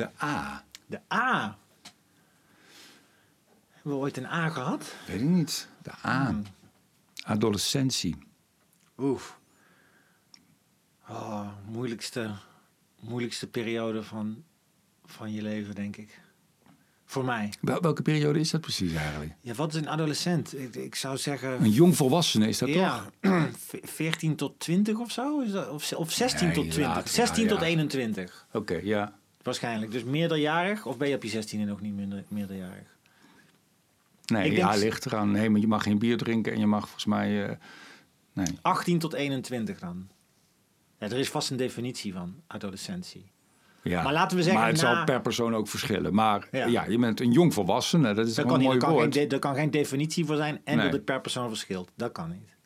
De A. De A. Hebben we ooit een A gehad? Weet ik niet. De A. Hmm. Adolescentie. Oef. Oh, moeilijkste, moeilijkste periode van, van je leven, denk ik. Voor mij. Wel- welke periode is dat precies eigenlijk? Ja, wat is een adolescent? Ik, ik zou zeggen... Een jong volwassene is dat toch? ja, ve- 14 tot 20 of zo? Is dat, of, of 16 Nee, tot 20? later, 16 ja, tot ja. 21, Oké, ja. Waarschijnlijk. Dus meerderjarig? Of ben je op je 16e nog niet minder, meerderjarig? Nee, Ik ja, denk- ligt eraan. Nee, maar je mag geen bier drinken en je mag volgens mij... eh, nee. 18 tot 21 dan. Ja, er is vast een definitie van adolescentie. Ja. Maar laten we zeggen, Maar het na- zal per persoon ook verschillen. Maar Ja. ja, je bent een jong volwassene. Dat is een mooi er, kan geen, woord. de- er kan geen definitie voor zijn en Nee. dat het per persoon verschilt. Dat kan niet.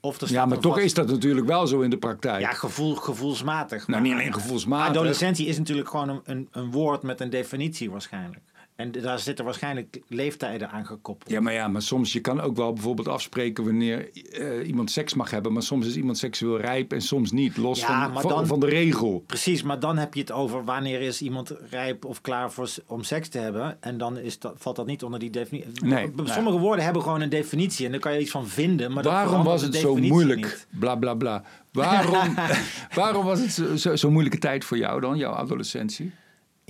Of Ja, maar toch vast- is dat natuurlijk wel zo in de praktijk. Ja, gevoel, gevoelsmatig. nou, maar niet alleen gevoelsmatig. Adolescentie is natuurlijk gewoon een, een, een woord met een definitie waarschijnlijk. En daar zitten waarschijnlijk leeftijden aan gekoppeld. Ja, maar ja, maar soms je kan ook wel bijvoorbeeld afspreken wanneer eh, iemand seks mag hebben. Maar soms is iemand seksueel rijp en soms niet. Los Ja, van, van, dan- van de regel. Precies, maar dan heb je het over wanneer is iemand rijp of klaar voor, om seks te hebben. En dan is dat, valt dat niet onder die definitie. Nee, Sommige woorden hebben gewoon een definitie en daar kan je iets van vinden. Maar Waarom was het zo moeilijk? niet. Bla bla bla. Waarom, waarom was het zo'n zo, zo moeilijke tijd voor jou dan, jouw adolescentie?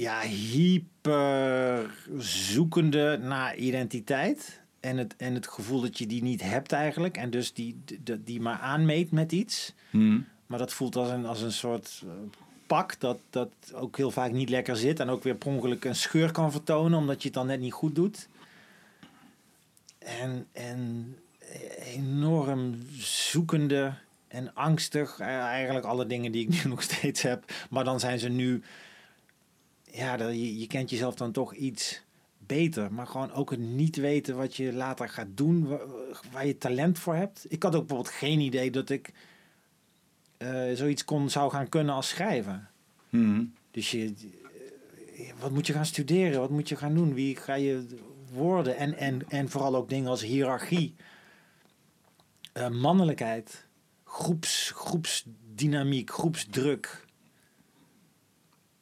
Ja, hyper zoekende naar identiteit. En het, en het gevoel dat je die niet hebt eigenlijk. En dus die, die, die maar aanmeet met iets. Hm. Maar dat voelt als een, als een soort eh, pak dat, dat ook heel vaak niet lekker zit. En ook weer per ongeluk een scheur kan vertonen omdat je het dan net niet goed doet. En, en enorm zoekende en angstig. Eh, Eigenlijk alle dingen die ik nu nog steeds heb. Maar dan zijn ze nu... Ja, dat- je, je kent jezelf dan toch iets beter. Maar gewoon ook het niet weten wat je later gaat doen. Waar, waar je talent voor hebt. Ik had ook bijvoorbeeld geen idee dat ik eh, zoiets kon, zou gaan kunnen als schrijven. Hm. Dus je, eh, wat moet je gaan studeren? Wat moet je gaan doen? Wie ga je worden? En, en, en vooral ook dingen als hiërarchie, eh, mannelijkheid, groeps, groepsdynamiek, groepsdruk,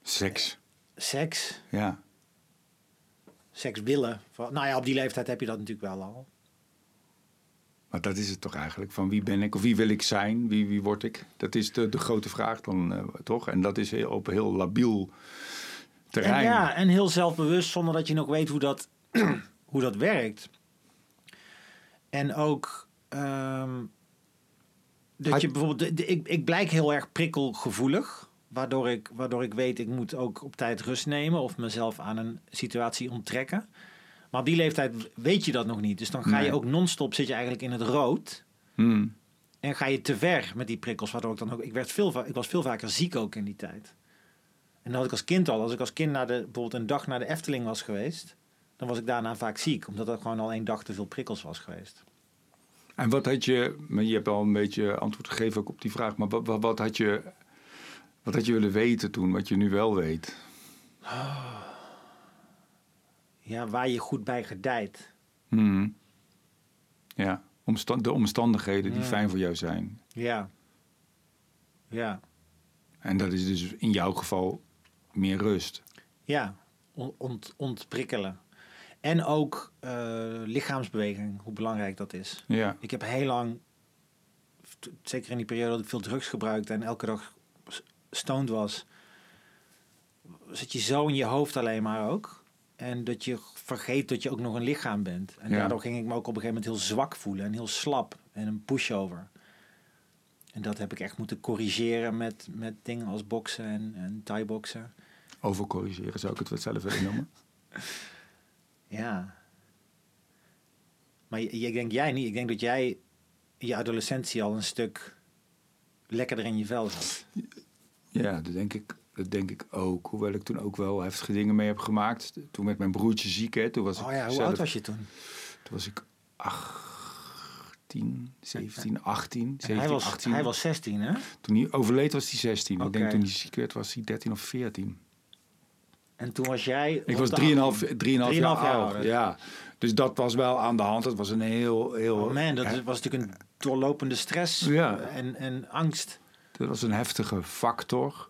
Seks. Seks, Ja. seks willen. Nou ja, op die leeftijd heb je dat natuurlijk wel al. Maar dat is het toch eigenlijk. Van wie ben ik of wie wil ik zijn? Wie, wie word ik? Dat is de, de grote vraag dan eh, toch? En dat is heel, op heel labiel terrein. En ja, en heel zelfbewust zonder dat je nog weet hoe dat, hoe dat werkt. En ook ehm, dat Had- je bijvoorbeeld, de- de- ik, ik blijk heel erg prikkelgevoelig. Waardoor ik, waardoor ik weet, ik moet ook op tijd rust nemen of mezelf aan een situatie onttrekken. Maar op die leeftijd weet je dat nog niet. Dus dan ga je ook non-stop, zit je eigenlijk in het rood. Hm. En ga je te ver met die prikkels, waardoor ik dan ook... Ik, werd veel, ik was veel vaker ziek ook in die tijd. En dat had ik als kind al. Als ik als kind naar de, bijvoorbeeld een dag naar de Efteling was geweest... dan was ik daarna vaak ziek. Omdat er gewoon al één dag te veel prikkels was geweest. En wat had je, maar je hebt al een beetje antwoord gegeven ook op die vraag, maar wat, wat, wat had je, wat had je willen weten toen, wat je nu wel weet? Ja, waar je goed bij gedijt. Hm. Ja, omstand, de omstandigheden die Ja. fijn voor jou zijn. Ja. Ja. En dat is dus in jouw geval meer rust. Ja. On- ont, ontprikkelen. En ook eh, lichaamsbeweging, hoe belangrijk dat is. Ja, Ik heb heel lang, zeker in die periode dat ik veel drugs gebruikte en elke dag stoned was, zit je zo in je hoofd alleen maar ook. En dat je vergeet dat je ook nog een lichaam bent. En Ja. daardoor ging ik me ook op een gegeven moment heel zwak voelen en heel slap en een pushover. En dat heb ik echt moeten corrigeren met, met dingen als boksen en, en thai-boksen. overcorrigeren zou ik het wel zelf willen noemen. Ja. Maar je- ik denk jij niet. Ik denk dat jij in je adolescentie al een stuk lekkerder in je vel zat. Ja, dat denk ik, dat denk ik ook. Hoewel ik toen ook wel heftige dingen mee heb gemaakt. Toen werd mijn broertje ziek, hè. Toen was Oh ik ja, hoe zelf, oud was je toen? Toen was ik 18, 17, 18, En 17, hij, was, 18. hij was 16, hè? Toen hij overleed was hij 16. Ik Oké. denk toen hij ziek werd was hij 13 of 14. En toen was jij... Ik was de 3,5 18. 3,5 3,5 jaar jaar oud. Ja. Dus dat was wel aan de hand. Het was een heel... heel Oh man, dat hè, was natuurlijk een doorlopende stress Ja. en, en angst. Dat was een heftige factor.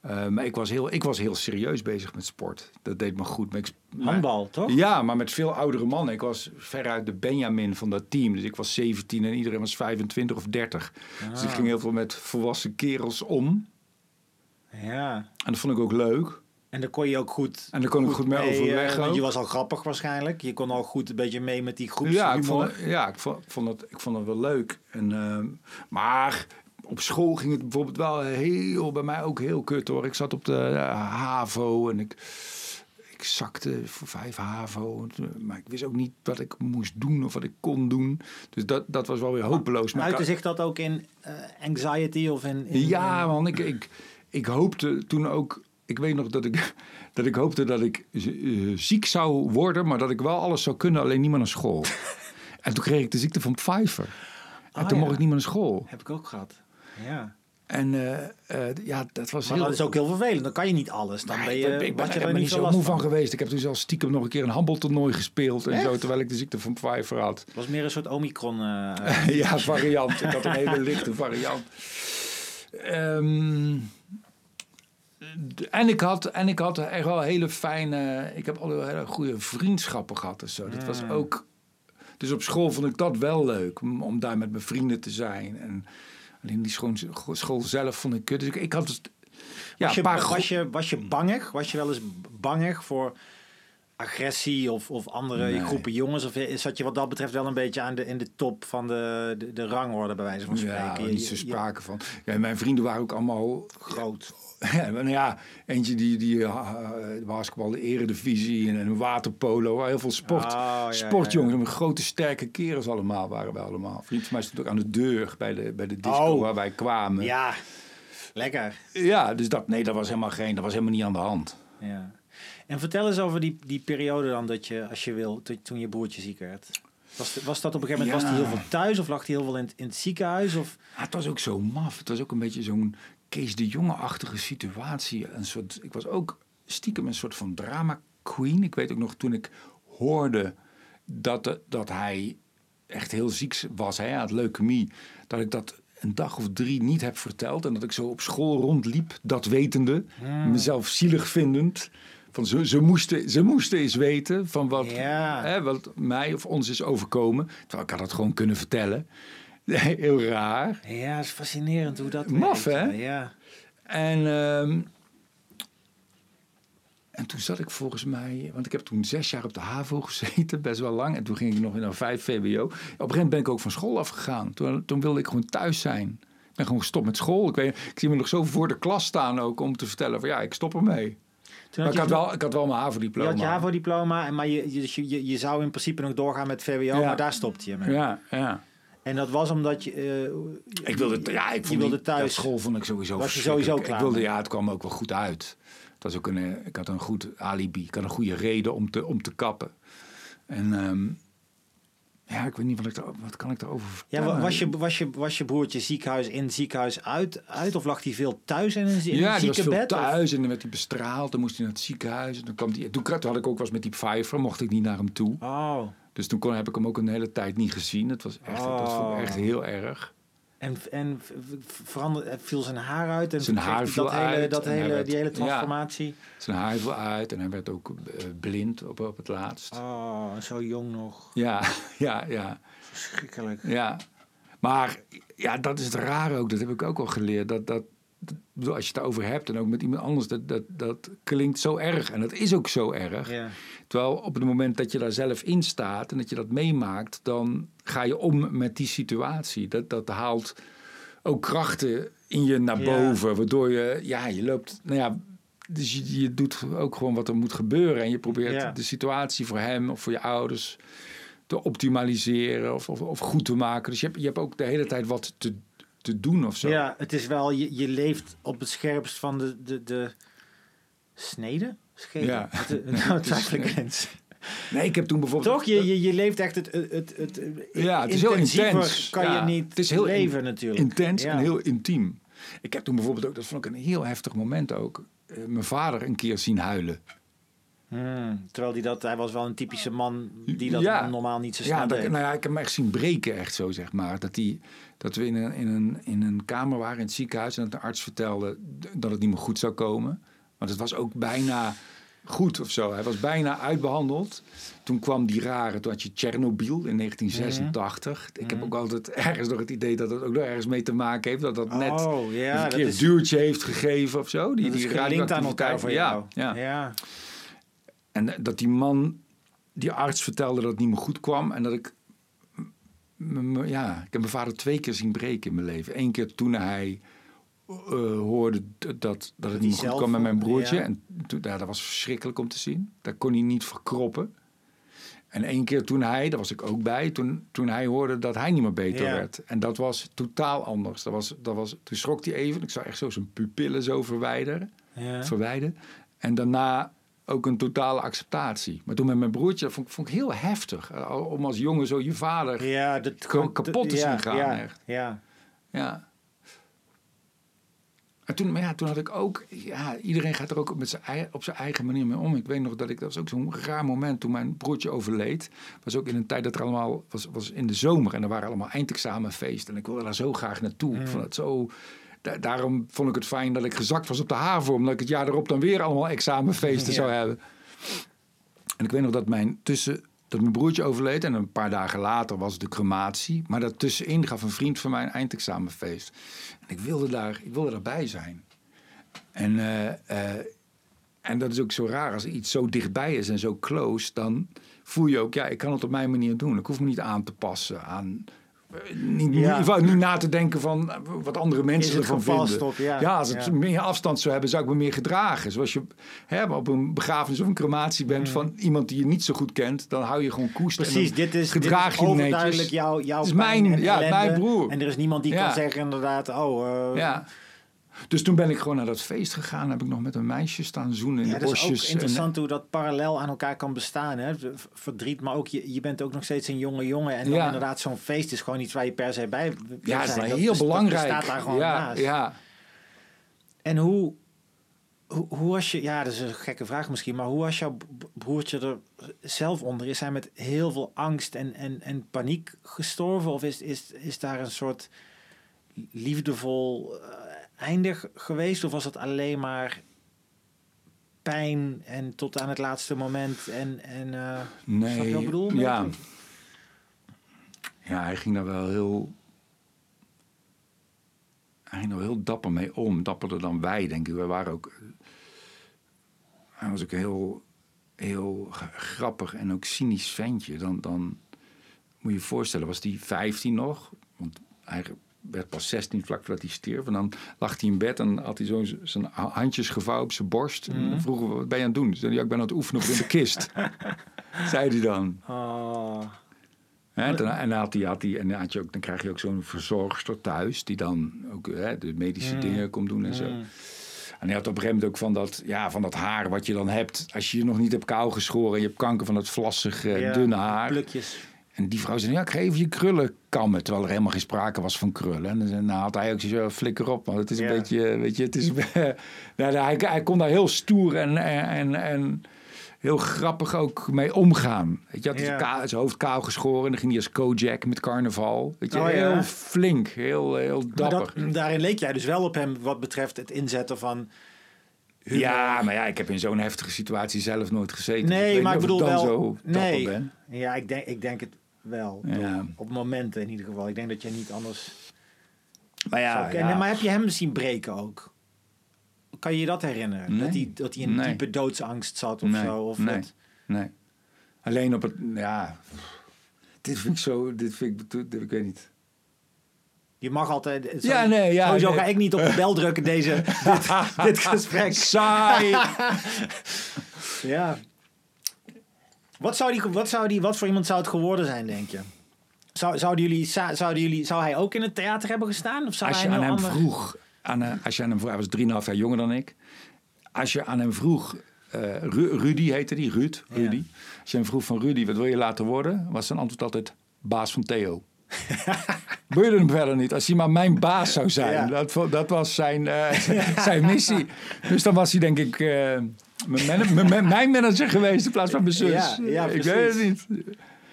Eh, maar ik was, heel, ik was heel serieus bezig met sport. Dat deed me goed. Maar ik, maar- Handbal, toch? ja, maar met veel oudere mannen. Ik was veruit de Benjamin van dat team. Dus ik was 17 en iedereen was 25 of 30. Dus ik Ah. ging heel veel met volwassen kerels om. Ja. En dat vond ik ook leuk. En daar kon je ook goed... En daar kon ik goed mee eh, overweg want je was al grappig waarschijnlijk. Je kon al goed een beetje mee met die groeps. Ja, ik vond, ja ik, vond, ik vond het, ik vond het wel leuk. En, ehm, maar op school ging het bijvoorbeeld wel heel, bij mij ook heel kut hoor. Ik zat op de eh, HAVO en ik, ik zakte voor vijf HAVO. Maar ik wist ook niet wat ik moest doen of wat ik kon doen. Dus dat, dat was wel weer hopeloos. Maar Uitte zich dat ook in eh, anxiety of in... in ja, in- man, ik, ik, ik hoopte toen ook. Ik weet nog dat ik, dat ik hoopte dat ik eh, ziek zou worden, maar dat ik wel alles zou kunnen, alleen niet meer naar school. en toen kreeg ik de ziekte van Pfeiffer. En Ah, toen ja. mocht ik niet meer naar school. Heb ik ook gehad. Ja. En eh, eh, ja, dat was Maar heel... dat is ook heel vervelend. Dan kan je niet alles. Dan ben je, ik ben, je er niet zo zo moe van geweest. Ik heb toen zelfs stiekem nog een keer een handbaltoernooi gespeeld en zo, terwijl ik de ziekte van Pfeiffer had. Het was meer een soort omicron. eh, ja, variant. Ik had een hele lichte variant. Ehm, en, ik had, en ik had echt wel hele fijne... Ik heb alle hele goede vriendschappen gehad en zo. Dat was Mm. ook... Dus op school vond ik dat wel leuk. Om, om daar met mijn vrienden te zijn. En alleen die school zelf vond ik kut. Dus ik, ik had... het- Ja, was, je, paar was, je, was je bangig? Was je wel eens bangig voor agressie of, of andere Nee. groepen jongens? Of zat je wat dat betreft wel een beetje aan de, in de top van de, de, de rangorde, bij wijze van spreken? Ja, niet zo sprake van. Ja, mijn vrienden waren ook allemaal groot. Ja, nou ja, eentje die, die uh, basketbal, de eredivisie en waterpolo. Heel veel sport. Oh, ja, Sportjongens, ja, grote sterke kerels allemaal waren we allemaal. Vriend van mij stond ook aan de deur bij de, bij de disco Oh. waar wij kwamen. Ja. Ja, lekker. dus dat, nee, dat was helemaal geen, dat was helemaal niet aan de hand. Ja. En vertel eens over die, die periode dan dat je, als je wil, to- toen je broertje ziek werd. Was, was dat op een gegeven moment, Ja. was hij heel veel thuis of lag hij heel veel in, het- in het ziekenhuis? Of? Ja, het was ook zo maf. Het was ook een beetje zo'n Kees de Jonge-achtige situatie. Een soort, ik was ook stiekem een soort van drama queen. Ik weet ook nog toen ik hoorde dat, dat hij echt heel ziek was. Hij had leukemie. Dat ik dat een dag of drie niet heb verteld. En dat ik zo op school rondliep, dat wetende. Mezelf zielig vindend. Van ze, ze, moesten, ze moesten eens weten van wat, Ja. hè, wat mij of ons is overkomen. Terwijl ik had het gewoon kunnen vertellen. Heel raar. Ja, het is fascinerend hoe dat Maf, werkt, hè? Ja. En, ehm, en toen zat ik volgens mij, want ik heb toen zes jaar op de HAVO gezeten, best wel lang. En toen ging ik nog in een 5 VWO. Op een gegeven moment ben ik ook van school afgegaan. Toen, toen wilde ik gewoon thuis zijn. Ik ben gewoon gestopt met school. Ik, weet, ik zie me nog zo voor de klas staan ook om te vertellen van ja, ik stop ermee. Maar ik had je, wel, ik had wel mijn je HAVO-diploma. had je HAVO-diploma, en maar je, je, je, je, je zou in principe nog doorgaan met VWO, Ja. maar daar stopte je mee. Ja, ja. En dat was omdat je... eh, Ik wilde, ja, ik je vond wilde thuis. school vond ik sowieso Was je sowieso klaar Ik wilde, ja, het kwam ook wel goed uit. Het was ook een, eh, ik had een goed alibi. Ik had een goede reden om te, om te kappen. En ehm, ja, ik weet niet wat, ik wat kan ik daarover Ja, vertellen. wa- was je, was, je, was je broertje ziekenhuis in, ziekenhuis uit, uit? Of lag hij veel thuis in een, zie- in ja, een was ziekenbed? Thuis en dan werd hij bestraald. Dan moest hij naar het ziekenhuis. En dan kwam die, toen had ik ook eens met die Pfeiffer, mocht ik niet naar hem toe. Oh, Dus toen kon, heb ik hem ook een hele tijd niet gezien. Het was echt, dat ik echt Oh. heel erg. En, en veranderde, viel zijn haar uit? En Zijn haar viel dat hele, uit dat en hij hele, werd- die hele ja. transformatie? Zijn haar viel uit en hij werd ook eh, blind op, op het laatst. Oh, zo jong nog. Ja, ja, ja. Verschrikkelijk. Ja, maar ja, dat is het rare ook. Dat heb ik ook al geleerd. Dat, dat, dat- als je het daarover hebt en ook met iemand anders, dat, dat, dat klinkt zo erg. En dat is ook zo erg. Ja. Terwijl op het moment dat je daar zelf in staat en dat je dat meemaakt, dan ga je om met die situatie. Dat, dat haalt ook krachten in je naar Ja. boven, waardoor je, ja, je loopt, nou ja. Dus je, je doet ook gewoon wat er moet gebeuren. En je probeert Ja. de situatie voor hem of voor je ouders te optimaliseren of, of, of goed te maken. Dus je hebt, je hebt ook de hele tijd wat te, te doen of zo. ja, het is wel, je, je leeft op het scherpst van de, de, de snede? Ja. Het- het- Nou, twijfel ik eens. Nee, ik heb toen bijvoorbeeld... Toch? Je, je, je leeft echt het, het, het, het Ja, het is heel intens. kan Ja, je niet het is heel leven in- natuurlijk. Intens Ja. en heel intiem. Ik heb toen bijvoorbeeld ook, dat vond ik een heel heftig moment ook, eh, mijn vader een keer zien huilen. Hmm, terwijl hij dat, hij was wel een typische man die dat Ja. normaal niet zo snel Ja, dat, deed. nou ja, ik heb hem echt zien breken, echt zo zeg maar. Dat, die, dat we in een, in, een, in een kamer waren in het ziekenhuis en dat de arts vertelde dat het niet meer goed zou komen. Want het was ook bijna goed of zo. Hij was bijna uitbehandeld. Toen kwam die rare, toen had je Tsjernobyl in 1986. Ik heb ook altijd ergens nog het idee dat het ook nog ergens mee te maken heeft. Dat dat net oh, ja, een dat verkeerd is, duwtje heeft gegeven of zo. Die, dat die gelinkt aan elkaar voor jou. Ja, ja. ja. En dat die man, die arts vertelde dat het niet meer goed kwam. En dat ik, ja, ik heb mijn vader twee keer zien breken in mijn leven. Eén keer toen hij eh, hoorde dat, dat het niet goed kwam met mijn broertje. ja. En toen, ja, dat was verschrikkelijk om te zien. Daar kon hij niet verkroppen. En één keer toen hij, daar was ik ook bij, toen, toen hij hoorde dat hij niet meer beter Ja. werd. En dat was totaal anders. Dat was, dat was, toen schrok hij even. Ik zag echt zo zijn pupillen zo verwijderen verwijderen. En daarna ook een totale acceptatie. Maar toen met mijn broertje, dat vond, ik- vond ik heel heftig. Eh, Om als jongen zo je vader... Ja, dat kapot te zien gaan, Ja, echt. ja. En toen, maar ja, toen had ik ook... Ja, iedereen gaat er ook met zijn, op zijn eigen manier mee om. Ik weet nog dat ik... Dat was ook zo'n raar moment toen mijn broertje overleed. was ook in een tijd dat er allemaal... Was, was in de zomer en er waren allemaal eindexamenfeesten. En ik wilde daar zo graag naartoe. Ik vond het zo... da- daarom vond ik het fijn dat ik gezakt was op de haven. Omdat ik het jaar erop dan weer allemaal examenfeesten Ja. zou hebben. En ik weet nog dat mijn tussen mijn broertje overleed en een paar dagen later was de crematie. Maar daartussenin gaf een vriend van mij een eindexamenfeest. En ik wilde daar, ik wilde daarbij zijn. En, eh, eh, en dat is ook zo raar als iets zo dichtbij is en zo close, dan voel je ook, ja, ik kan het op mijn manier doen. Ik hoef me niet aan te passen aan. Eh, Niet, Ja. niet, niet na te denken van eh, wat andere mensen Is het ervan vinden. op, ja. als ik Ja. meer afstand zou hebben, zou ik me meer gedragen. Zoals je hè, op een begrafenis of een crematie bent van iemand die je niet zo goed kent, dan hou je gewoon koest. en. Precies, dan dit is, dit gedraag is je overduidelijk netjes. jouw, jouw Het is mijn- en ja, mijn broer. En er is niemand die kan zeggen inderdaad, oh... eh, Ja. Dus toen ben ik gewoon naar dat feest gegaan. Heb ik nog met een meisje staan zoenen in Ja, de dat is ook bosjes. interessant hoe dat parallel aan elkaar kan bestaan. Hè? Verdriet, maar ook je, je bent ook nog steeds een jonge jongen. En dan Ja. inderdaad, zo'n feest is gewoon iets waar je per se bij ja, dat is Dat heel dat belangrijk. bestaat daar gewoon ja, naast. ja. En hoe, hoe, hoe was je, ja, dat is een gekke vraag misschien, maar hoe was jouw broertje er zelf onder? Is hij met heel veel angst en, en, en paniek gestorven? Of is, is, is daar een soort liefdevol eh, einde g- geweest? Of was het alleen maar pijn en tot aan het laatste moment? En, en, eh, Nee. Wat ik bedoel? Ja. ja, hij ging daar wel heel... Hij ging er wel heel dapper mee om. Dapperder dan wij, denk ik. We waren ook... Hij was ook heel, heel grappig en ook cynisch ventje. Dan, dan moet je je voorstellen, was hij 15 nog? Want hij werd pas 16 vlak voordat hij stierf. En dan lag hij in bed en had hij zo zijn handjes gevouwen op zijn borst. En dan vroegen we, wat ben je aan het doen? Zei hij, ja, ik ben aan het oefenen op in de kist. zei hij dan. oh, en dan, en dan had hij, had hij, en dan, had je ook, dan krijg je ook zo'n verzorgster thuis... die dan ook hè, de medische dingen komt doen en zo. En hij had op een gegeven moment ook van dat, ja, van dat haar wat je dan hebt... als je je nog niet hebt kou geschoren... en je hebt kanker van dat vlassige, ja, dunne haar... Plukjes. En die vrouw zei, ja, ik ga even je krullen kammen. Terwijl er helemaal geen sprake was van krullen. En dan had hij ook zo flikker op. Want het is een Ja. beetje, weet je, het is... nou, hij, hij kon daar heel stoer en, en, en heel grappig ook mee omgaan. Weet je, had Ja. zijn ka- zijn hoofd kaal geschoren. En dan ging hij als Kojak met carnaval. Weet je, Oh, ja. heel flink, heel, heel dapper. dat, daarin leek jij dus wel op hem wat betreft het inzetten van... humor. Ja, maar ja, ik heb in zo'n heftige situatie zelf nooit gezeten. Nee, weet maar ik bedoel wel... nee. ben. Ja, ik denk, ik denk het wel. Ja. Op momenten in ieder geval. Ik denk dat je niet anders Maar ja. Maar heb je hem zien breken ook? Kan je je dat herinneren? Nee. Dat, hij, dat hij in Nee. diepe doodsangst zat of zo? Of nee. dat- Nee. Alleen op het, ja. Dit vind ik zo, dit vind ik, ik weet niet. Je mag altijd... zo- Ja, nee, ja, Sowieso nee. ga ik niet op de bel drukken deze, dit, dit gesprek. Saai. Ja. Wat, zou die, wat, zou die, wat voor iemand zou het geworden zijn, denk je? Zou, zouden jullie, zou, zouden jullie, zou hij ook in het theater hebben gestaan? Of zou Als je aan hem ander- vroeg, aan, eh, als je aan hem vroeg, hij was 3,5 jaar jonger dan ik. Als je aan hem vroeg, Ru- Rudy heette die, Ruud, Ja. Rudy. Als je hem vroeg van Rudy, wat wil je later worden? Was zijn antwoord altijd baas van Theo. Boeide hem verder niet. Als hij maar mijn baas zou zijn. Ja. Dat, dat was zijn, eh, zijn missie. Dus dan was hij denk ik eh, mijn, man- mijn- mijn- mijn manager geweest in plaats van mijn zus. Ja, ja, ik weet het niet.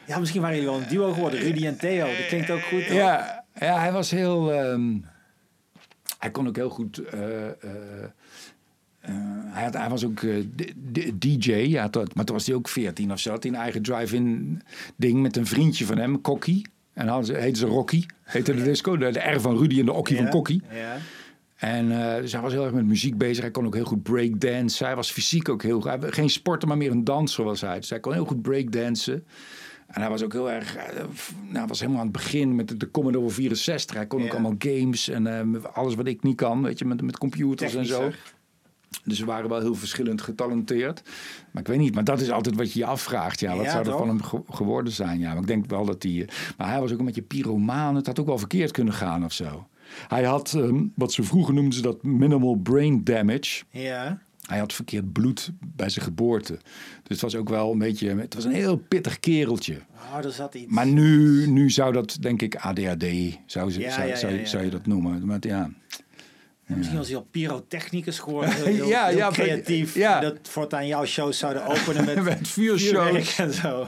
Ja, misschien waren jullie wel een duo geworden. Rudy en Theo. Dat klinkt ook goed. hoor. Ja, ja, hij was heel... ehm, hij kon ook heel goed... eh, hij, had, hij was ook DJ, ja, tot, maar toen was hij ook 14 of zo. Had hij een eigen drive-in ding met een vriendje van hem, Kokkie. En dan heette ze Rocky, heette de disco. De, de R van Rudy en de Okkie van Kokkie. Ja. En dus hij was heel erg met muziek bezig. Hij kon ook heel goed breakdansen. Hij was fysiek ook heel... Hij, geen sporter, maar meer een danser was hij. Dus hij kon heel goed breakdansen. En hij was ook heel erg... f- nou, hij was helemaal aan het begin met de, de Commodore 64. Hij kon ook allemaal games en eh, alles wat ik niet kan. Weet je, met, met computers en zo. Dus we waren wel heel verschillend getalenteerd. Maar ik weet niet, maar dat is altijd wat je je afvraagt. Ja, wat Ja, zou er toch? van hem ge- geworden zijn? Ja, maar ik denk wel dat hij... eh, Maar hij was ook een beetje pyromaan. Het had ook wel verkeerd kunnen gaan of zo. Hij had, ehm, wat ze vroeger noemden ze dat minimal brain damage. Ja. Hij had verkeerd bloed bij zijn geboorte. Dus het was ook wel een beetje... Het was een heel pittig kereltje. Oh, er zat iets. Maar nu, nu zou dat, denk ik, ADHD, zou, ze, Ja, zou, ja, zou je dat noemen. Maar ja, Ja, misschien was hij al pyrotechnicus geworden. Heel, Ja, heel ja, creatief. ja. Dat voortaan jouw shows zouden openen met, met vuurshows. en zo.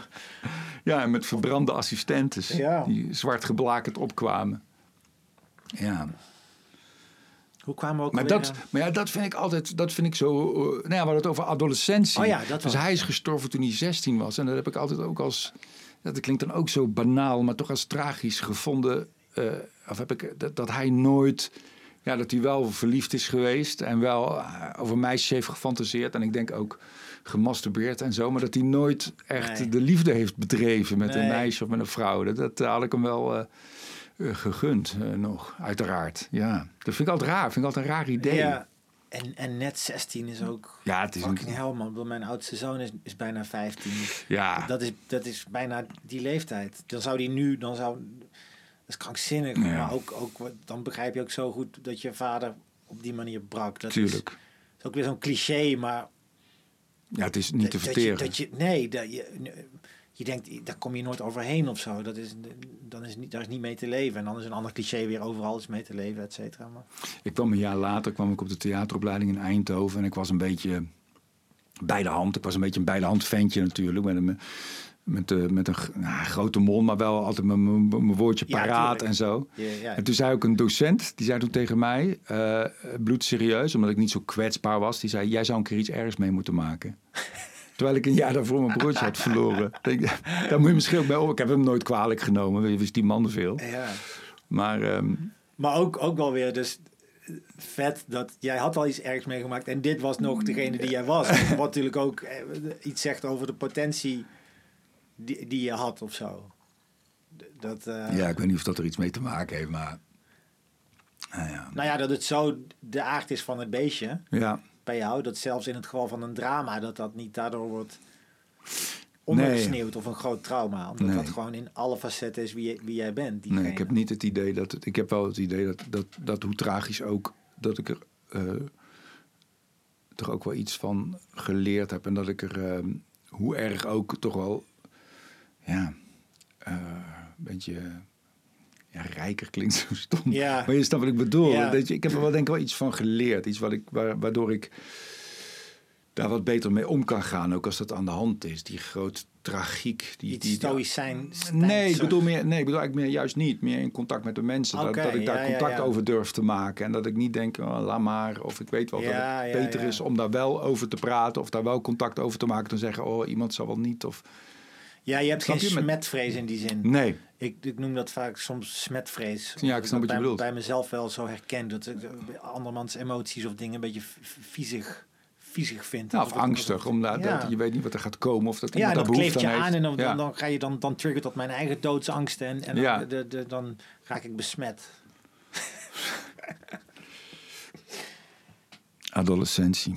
Ja, en met verbrande assistentes Ja. die zwart geblakerd opkwamen. Ja, Hoe kwamen we ook maar dat, maar ja, dat vind ik altijd, dat vind ik zo. uh, nou ja, we hadden het over adolescentie. Oh ja, dat dus hij is gestorven toen hij 16 was. En dat heb ik altijd ook als. Dat klinkt dan ook zo banaal, maar toch als tragisch gevonden. eh, of heb ik dat, dat hij nooit. Ja, dat hij wel verliefd is geweest en wel eh, over meisjes heeft gefantaseerd. En ik denk ook gemasturbeerd en zo. Maar dat hij nooit echt Nee. de liefde heeft bedreven met een meisje of met een vrouw. Dat, dat had ik hem wel eh, eh, gegund nog, uiteraard. Ja, dat vind ik altijd raar. Vind ik altijd een raar idee. Ja. En, en net 16 is ook Ja, het is fucking een, hel, man. Mijn oudste zoon is, is bijna 15. ja, Dat is, dat is bijna die leeftijd. Dan zou die nu, dan zou. Dat is krankzinnig. Ja. Maar ook, ook, dan begrijp je ook zo goed dat je vader op die manier brak. Dat tuurlijk. Is, is ook weer zo'n cliché, maar. Ja, het is niet te dat je, verteren. dat je, nee, dat je, je denkt, daar kom je nooit overheen of zo. Dat is, dan is niet, daar is niet mee te leven. En dan is een ander cliché weer overal is mee te leven, et cetera. Maar, Ik kwam een jaar later kwam ik op de theateropleiding in Eindhoven en ik was een beetje bij de hand. Ik was een beetje een bij de hand ventje natuurlijk. Met een, met, de, met een nou, grote mond, maar wel altijd mijn- mijn woordje paraat en zo. je, ja, En toen zei ook een docent, die zei toen tegen mij, eh bloedserieus, omdat ik niet zo kwetsbaar was. Die zei, jij zou een keer iets ergs mee moeten maken. Terwijl ik een jaar daarvoor mijn broertje had verloren. Daar moet je misschien ook bij op. Ik heb hem nooit kwalijk genomen, wie wist die man veel. ja. Maar ehm, Maar ook, ook wel weer dus eh, vet dat jij had al iets ergs meegemaakt en dit was nog degene die jij was. Wat natuurlijk ook eh, iets zegt over de potentie die, die je had of zo. Dat, eh, ja, ik weet niet of dat er iets mee te maken heeft, maar... Nou ja. Nou ja, dat het zo de aard is van het beestje ja. bij jou, dat zelfs in het geval van een drama, dat dat niet daardoor wordt ondergesneeuwd of een groot trauma. Omdat Nee. dat gewoon in alle facetten is wie, wie jij bent. Nee, ik heb niet het idee dat... Het, ik heb wel het idee dat, dat, dat hoe tragisch ook... dat ik er eh, toch ook wel iets van geleerd heb. En dat ik er... eh, hoe erg ook toch wel... Ja... eh, een beetje... Ja, rijker klinkt zo stom. Ja. Maar je snapt wat ik bedoel. Ja. Dat je, ik heb er wel denk ik wel iets van geleerd. Iets wat ik, wa- waardoor ik daar wat beter mee om kan gaan. Ook als dat aan de hand is. Die grote tragiek. Die, Iets die, stoïcijn. Nee, ik bedoel, meer, nee, ik bedoel eigenlijk meer juist niet. Meer in contact met de mensen. Dat, dat ik daar ja, contact over durf te maken. En dat ik niet denk, oh, laat maar. Of ik weet wel dat het beter is om daar wel over te praten. Of daar wel contact over te maken. Dan zeggen, oh, iemand zal wel niet. Of... Ja, je hebt Snap geen je? Smetvrees in die zin. Nee, Ik, ik noem dat vaak soms smetvrees. Ja, ik snap wat je bij, bedoelt. bij mezelf wel zo herken. Dat ik eh, andermans emoties of dingen een beetje viezig, viezig vind. nou, Of angstig. Omdat ja. dat, je weet niet wat er gaat komen. Of dat Ja, dat kleeft je aan heeft. en dan, dan, dan ga je dan, dan triggert dat mijn eigen doodsangsten en, en dan, de, de, dan raak ik besmet. Adolescentie.